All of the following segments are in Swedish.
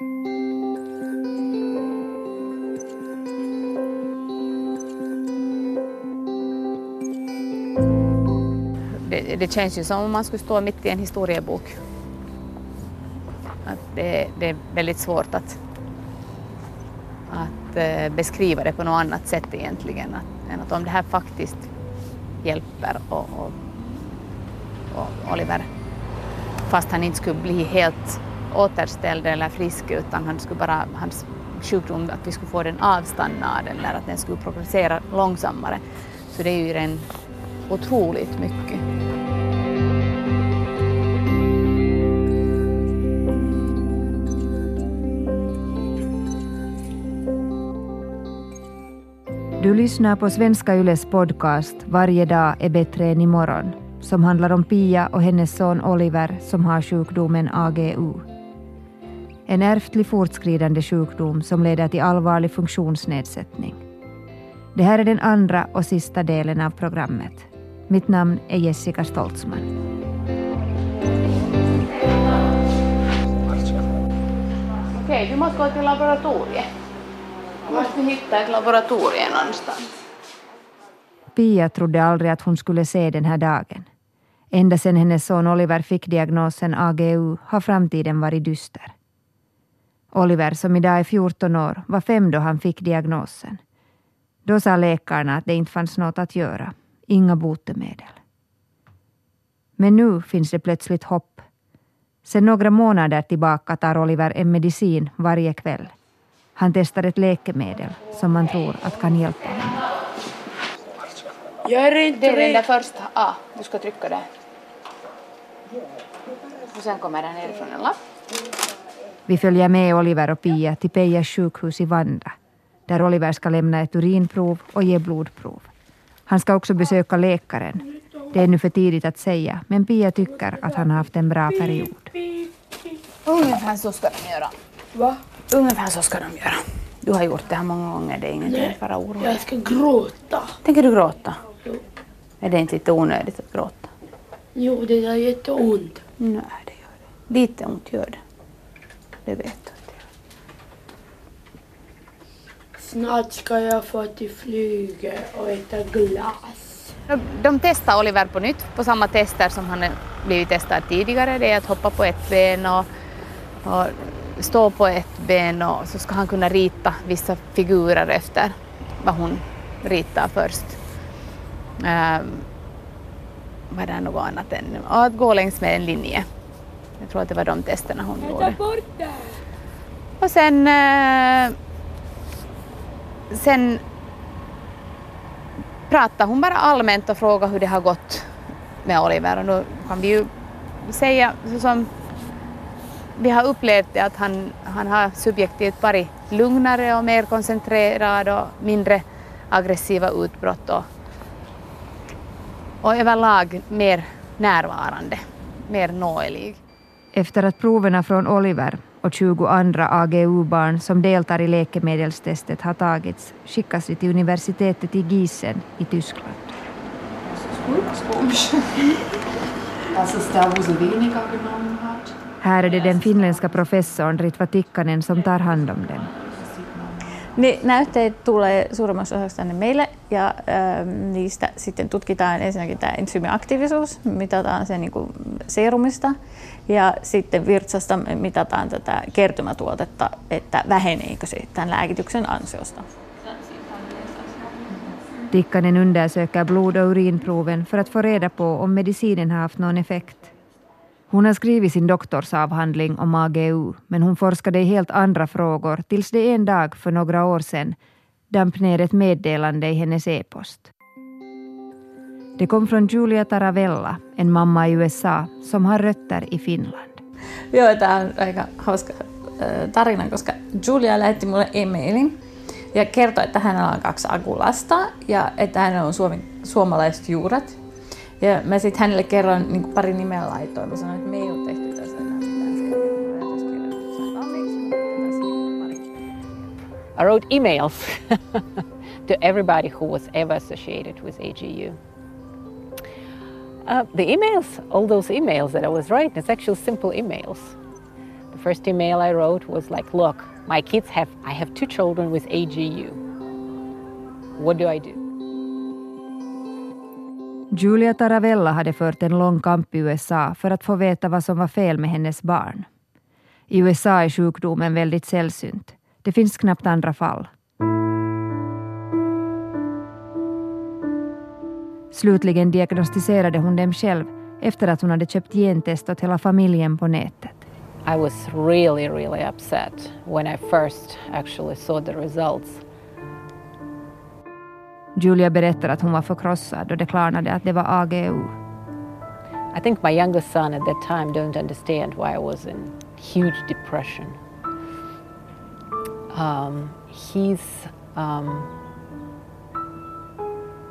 Det, det känns ju som om man skulle stå mitt i en historiebok. Att det, det är väldigt svårt att, att eh, beskriva det på något annat sätt egentligen att, än att om det här faktiskt hjälper och, och, och Oliver, fast han inte skulle bli helt återställd eller frisk utan han skulle bara, hans sjukdom, att vi skulle få den avstannad eller att den skulle progressera långsammare. Så det är ju en otroligt mycket. Du lyssnar på Svenska Yles podcast Varje dag är bättre än imorgon som handlar om Pia och hennes son Oliver som har sjukdomen AGU. En ärftlig fortskridande sjukdom som leder till allvarlig funktionsnedsättning. Det här är den andra och sista delen av programmet. Mitt namn är Jessica Stoltzman. Okej, du måste gå till laboratoriet. Du måste hitta ett laboratorium någonstans. Pia trodde aldrig att hon skulle se den här dagen. Ända sedan hennes son Oliver fick diagnosen AGU har framtiden varit dyster. Oliver, som idag är 14 år, var fem då han fick diagnosen. Då sa läkarna att det inte fanns något att göra. Inga botemedel. Men nu finns det plötsligt hopp. Sedan några månader tillbaka tar Oliver en medicin varje kväll. Han testar ett läkemedel som man tror att kan hjälpa honom. Jag är inte Det är den där första A. Du ska trycka där. Och sen kommer den nerifrån en lapp. Vi följer med Oliver och Pia till Pejas sjukhus i Vanda, där Oliver ska lämna ett urinprov och ge blodprov. Han ska också besöka läkaren. Det är nu för tidigt att säga, men Pia tycker att han har haft en bra period. Ungefär så ska de göra. Va? Ungefär så ska de göra. Du har gjort det här många gånger, det är ingenting att vara orolig. Jag ska gråta. Tänker du gråta? Är det inte lite onödigt att gråta? Jo, det gör jätteont. Nej, det gör det. Lite ont gör det. Det vet du. gör. Snart ska jag få till flyget och äta glass. De- testar Oliver på nytt på samma tester som han blivit testad tidigare. Det är att hoppa på ett ben och, och stå på ett ben och så ska han kunna rita vissa figurer efter vad hon ritar först. Um, vad är det något annat än och att gå längs med en linje. Jag tror att det var de testerna hon gjorde. Och sen, eh, sen pratar hon bara allmänt och frågar hur det har gått med Oliver. Och då kan vi ju säga så som vi har upplevt det att han, han har subjektivt varit lugnare och mer koncentrerad och mindre aggressiva utbrott och, och överlag mer närvarande, mer nåelig. Efter att proverna från Oliver och 20 andra AGU-barn som deltar i läkemedelstestet har tagits skickas vi till universitetet i Gießen i Tyskland. Här är det den finländska professorn Ritva Tikkanen som tar hand om den. Ne näytteet tulee suurimmassa osassa tänne meille ja ähm, niistä sitten tutkitaan ensinnäkin tämä ensyymiaktiivisuus, mitataan se niin kuin seerumista ja sitten virtsasta mitataan tätä kertymätuotetta, että väheneekö se tämän lääkityksen ansiosta. Tikkanen undersöker blod och urinproven för att få reda på om medicinen har haft någon effekt. Hon har skrivit sin doktorsavhandling om AGU, men hon forskade i helt andra frågor tills det en dag för några år sedan damp ner ett meddelande i hennes e-post. Det kom från Julia Taravella, en mamma i USA som har rötter i Finland. Joo, tämä on aika hauska tarina, koska Julia lähetti mulle e-mailin ja kertoi, että hänellä on kaksi akulasta ja että hänellä on suomi, suomalaiset juuret. Ja mä sitten hänelle kerroin niin pari nimeä laitoin. Sanoin, että me ei ole tehty tässä enää I wrote emails to everybody who was ever associated with AGU. Uh, the emails, all those emails that I was writing, it's actually simple emails. The First email I wrote was like, look, my kids have, I have two children with AGU. What do I do? Julia Taravella hade fört en lång kamp i USA för att få veta vad som var fel med hennes barn. I USA är sjukdomen väldigt sällsynt. Det finns knappt andra fall. Slutligen diagnostiserade hon dem själv efter att hon hade köpt gentest åt hela familjen på nätet. I was really, really upset when I first actually saw the results. Julia berättar att hon var förkrossad då det klarnade att det var AGU. I think my youngest son at that time don't understand why I was in huge depression. Um, he's um,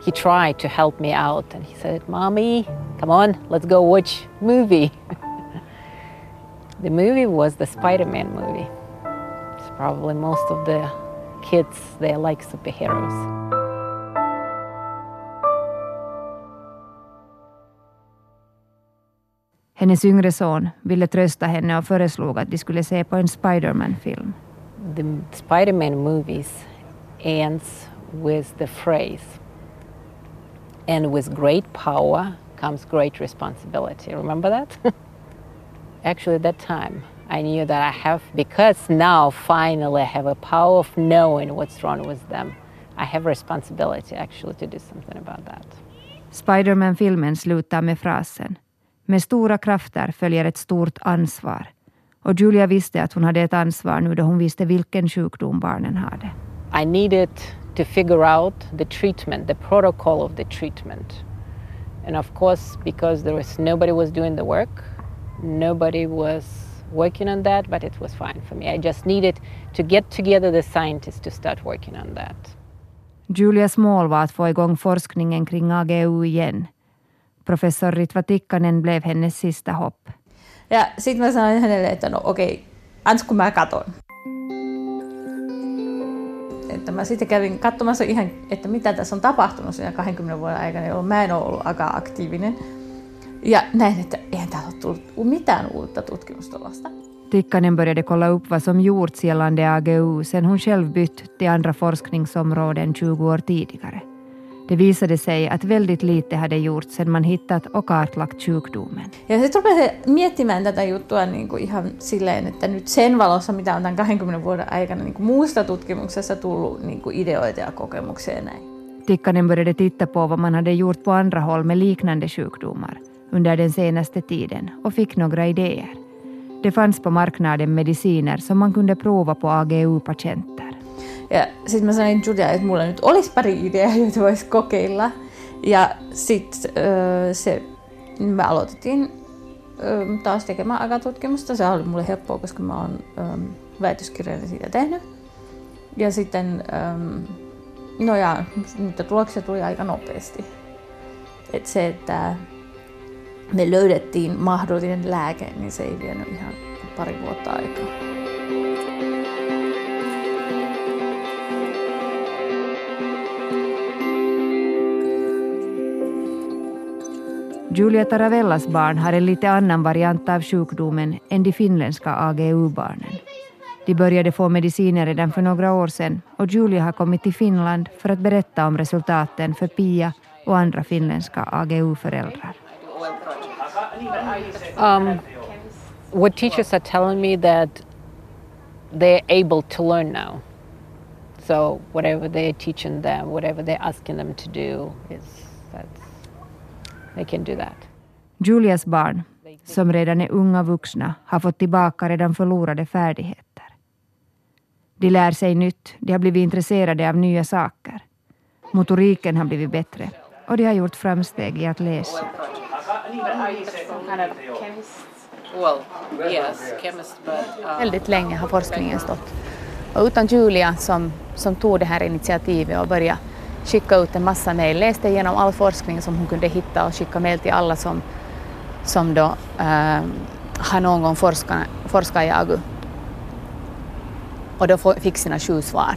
he tried to help me out and he said, "Mommy, come on, let's go watch movie." the movie was the Spider-Man movie. It's probably most of the kids they like superheroes. Hennes yngre son ville trösta henne och föreslog att de skulle se på en Spiderman-film. The Spider-Man movies ends with the phrase, and with great power comes great responsibility. Remember that? Actually, at that time, I knew that I have, because now finally I have a power of knowing what's wrong with them, I have responsibility actually to do something about that. Spiderman-filmen slutar med frasen med stora krafter följer ett stort ansvar. Och Julia visste att hon hade ett ansvar nu då hon visste vilken sjukdom barnen hade. I needed to figure out the treatment, the protocol of the treatment. And of course, because there was nobody was doing the work, nobody was working on that, but it was fine for me. I just needed to get together the scientists to start working on that. Julias mål var att få igång forskningen kring AGU igen Professor Ritva Tikkanen blev hennes sista hopp. Ja sitten mä sanoin hänelle, että no okei, ans kun mä katon. Että mä sitten kävin katsomassa ihan, että mitä tässä on tapahtunut siinä 20 vuoden aikana, jolloin mä en ole ollut aika aktiivinen. Ja näin, että eihän täällä ole tullut mitään uutta tutkimustulosta. Tikkanen började kolla upp vad som gjorts gällande AGU sen hon själv bytt till andra forskningsområden 20 år tidigare. Det visade sig att väldigt lite hade gjorts sen man hittat och kartlagt sjukdomen. Ja sitten rupesin miettimään tätä juttua niin kuin ihan silleen, että nyt sen valossa, mitä on tämän 20 vuoden aikana niin kuin muusta tutkimuksessa tullut niin kuin ideoita ja kokemuksia ja näin. Tikkanen började titta på vad man hade gjort på andra håll med liknande sjukdomar under den senaste tiden och fick några idéer. Det fanns på marknaden mediciner som man kunde prova på AGU-patienter. Ja sitten mä sanoin Julia, että mulla nyt olisi pari ideaa, joita voisi kokeilla. Ja sitten se, me aloitettiin taas tekemään aikatutkimusta. Se oli mulle helppoa, koska mä oon väitöskirjan siitä tehnyt. Ja sitten, no ja niitä tuloksia tuli aika nopeasti. Et se, että me löydettiin mahdollinen lääke, niin se ei vienyt ihan pari vuotta aikaa. Julia Taravellas barn har en lite annan variant av sjukdomen än de finländska AGU-barnen. De började få mediciner redan för några år sedan och Julia har kommit till Finland för att berätta om resultaten för Pia och andra finländska AGU-föräldrar. Um, what teachers are telling me that they're able to learn now. So whatever they're teaching them, whatever they're asking them to do, is that's they can do that. Julias barn, som redan är unga vuxna, har fått tillbaka redan förlorade färdigheter. De lär sig nytt, de har blivit intresserade av nya saker. Motoriken har blivit bättre och de har gjort framsteg i att läsa. Väldigt länge har forskningen stått. Och utan Julia som, som tog det här initiativet och började skicka ut en massa mejl, läste igenom all forskning som hon kunde hitta och skicka mejl till alla som, som då äh, har någon gång forskat, forskat i AGU. Och då fick sina sju svar,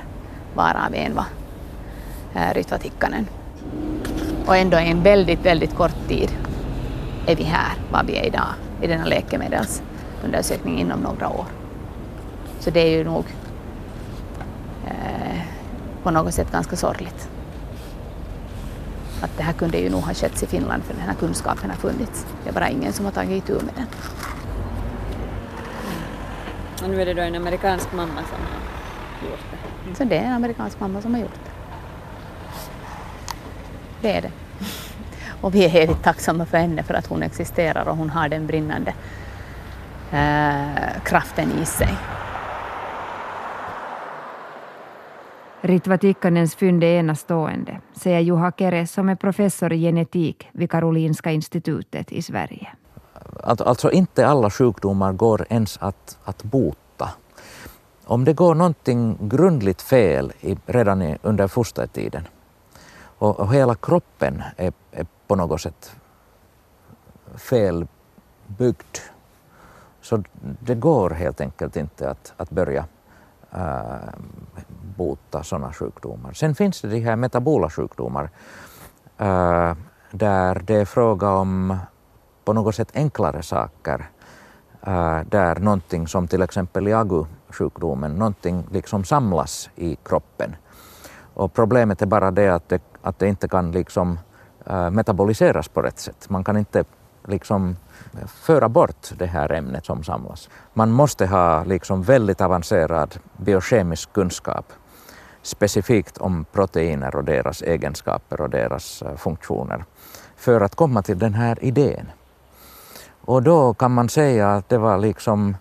varav en var eh, äh, Ritva Tikkanen. Och ändå i en väldigt, väldigt kort tid är vi här, var vi är idag, i denna läkemedelsundersökning inom några år. Så det är ju nog eh, på något sätt ganska sorgligt. Att det här kunde ju nog ha skett i Finland för den här kunskapen har funnits. Det är bara ingen som har tagit itu med den. Och nu är det då en amerikansk mamma som har gjort det. Så det är en amerikansk mamma som har gjort det. Det är det. Och vi är evigt tacksamma för henne för att hon existerar och hon har den brinnande eh, kraften i sig. Ritva Tikkanens fynd är enastående, säger Juha Kere som är professor i genetik vid Karolinska institutet i Sverige. Alltså inte alla sjukdomar går ens att, att bota. Om det går någonting grundligt fel i, redan i, under fostertiden och, och hela kroppen är, är, på något sätt felbyggd så det går helt enkelt inte att, att börja äh, bota sådana sjukdomar. Sen finns det de här metabola sjukdomar äh, där det är fråga om på något sätt enklare saker äh, där någonting som till exempel i agu-sjukdomen, någonting liksom samlas i kroppen. Och problemet är bara det att det, att det inte kan liksom äh, metaboliseras på rätt sätt. Man kan inte liksom föra bort det här ämnet som samlas. Man måste ha liksom väldigt avancerad biokemisk kunskap specifikt om proteiner och deras egenskaper och deras eh, funktioner för att komma till den här idén. Och då kan man säga att det var liksom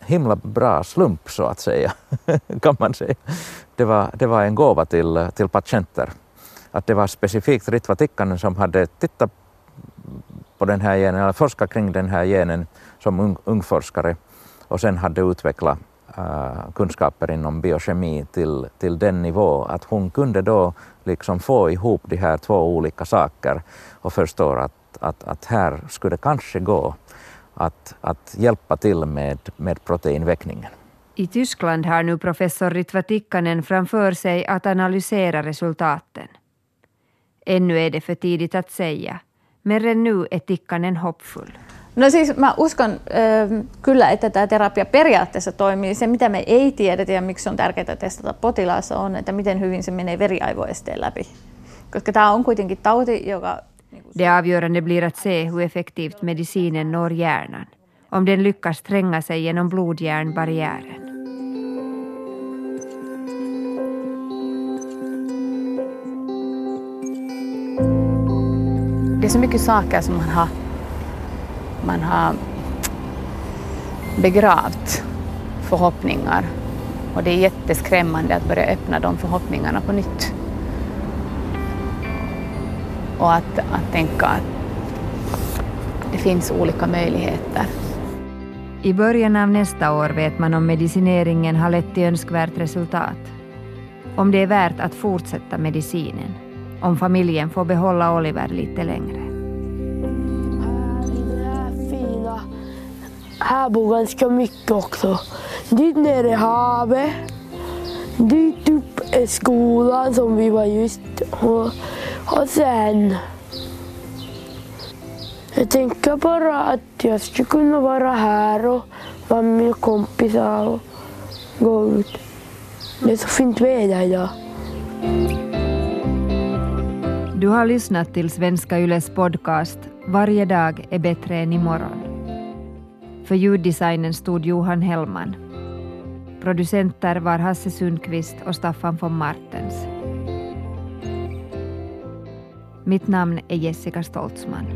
himla bra slump så att säga, kan man säga. Det var, det var en gåva till, till patienter. Att det var specifikt Ritva Tikkanen som hade tittat på den här genen, eller forskat kring den här genen som ung, ung forskare och sen hade utvecklat Eh, kunskaper inom biokemi till, till den nivå att hon kunde då liksom få ihop de här två olika saker och förstår att, att, att här skulle det kanske gå att, att hjälpa till med, med proteinväckningen. I Tyskland har nu professor Ritva Tikkanen framför sig att analysera resultaten. Ännu är det för tidigt att säga, men redan nu är Tikkanen hoppfull. No siis mä uskon äh, kyllä, että tämä terapia periaatteessa toimii. Se, mitä me ei tiedetä ja miksi on tärkeää testata potilaassa, on, että miten hyvin se menee veriaivoesteen läpi. Koska tämä on kuitenkin tauti, joka... Det avgörande blir att se hur effektivt medicinen når hjärnan. Om den lyckas tränga sig genom blod-hjärnbarriären. Det är så mycket saker som man har, man har begravt förhoppningar och det är jätteskrämmande att börja öppna de förhoppningarna på nytt. Och att, att tänka att det finns olika möjligheter. I början av nästa år vet man om medicineringen har lett till önskvärt resultat. Om det är värt att fortsätta medicinen. Om familjen får behålla Oliver lite längre. Här bor ganska mycket också. Dit nere är havet. Dit upp är skolan som vi var just och, och sen jag tänker bara att jag skulle kunna vara här och vara med mina kompisar och gå ut. Det är så fint väder idag. Du har lyssnat till Svenska Yles podcast Varje dag är bättre än imorgon. För ljuddesignen stod Johan Hellman. Producenter var Hasse Sundqvist och Staffan von Martens. Mitt namn är Jessica Stoltzman.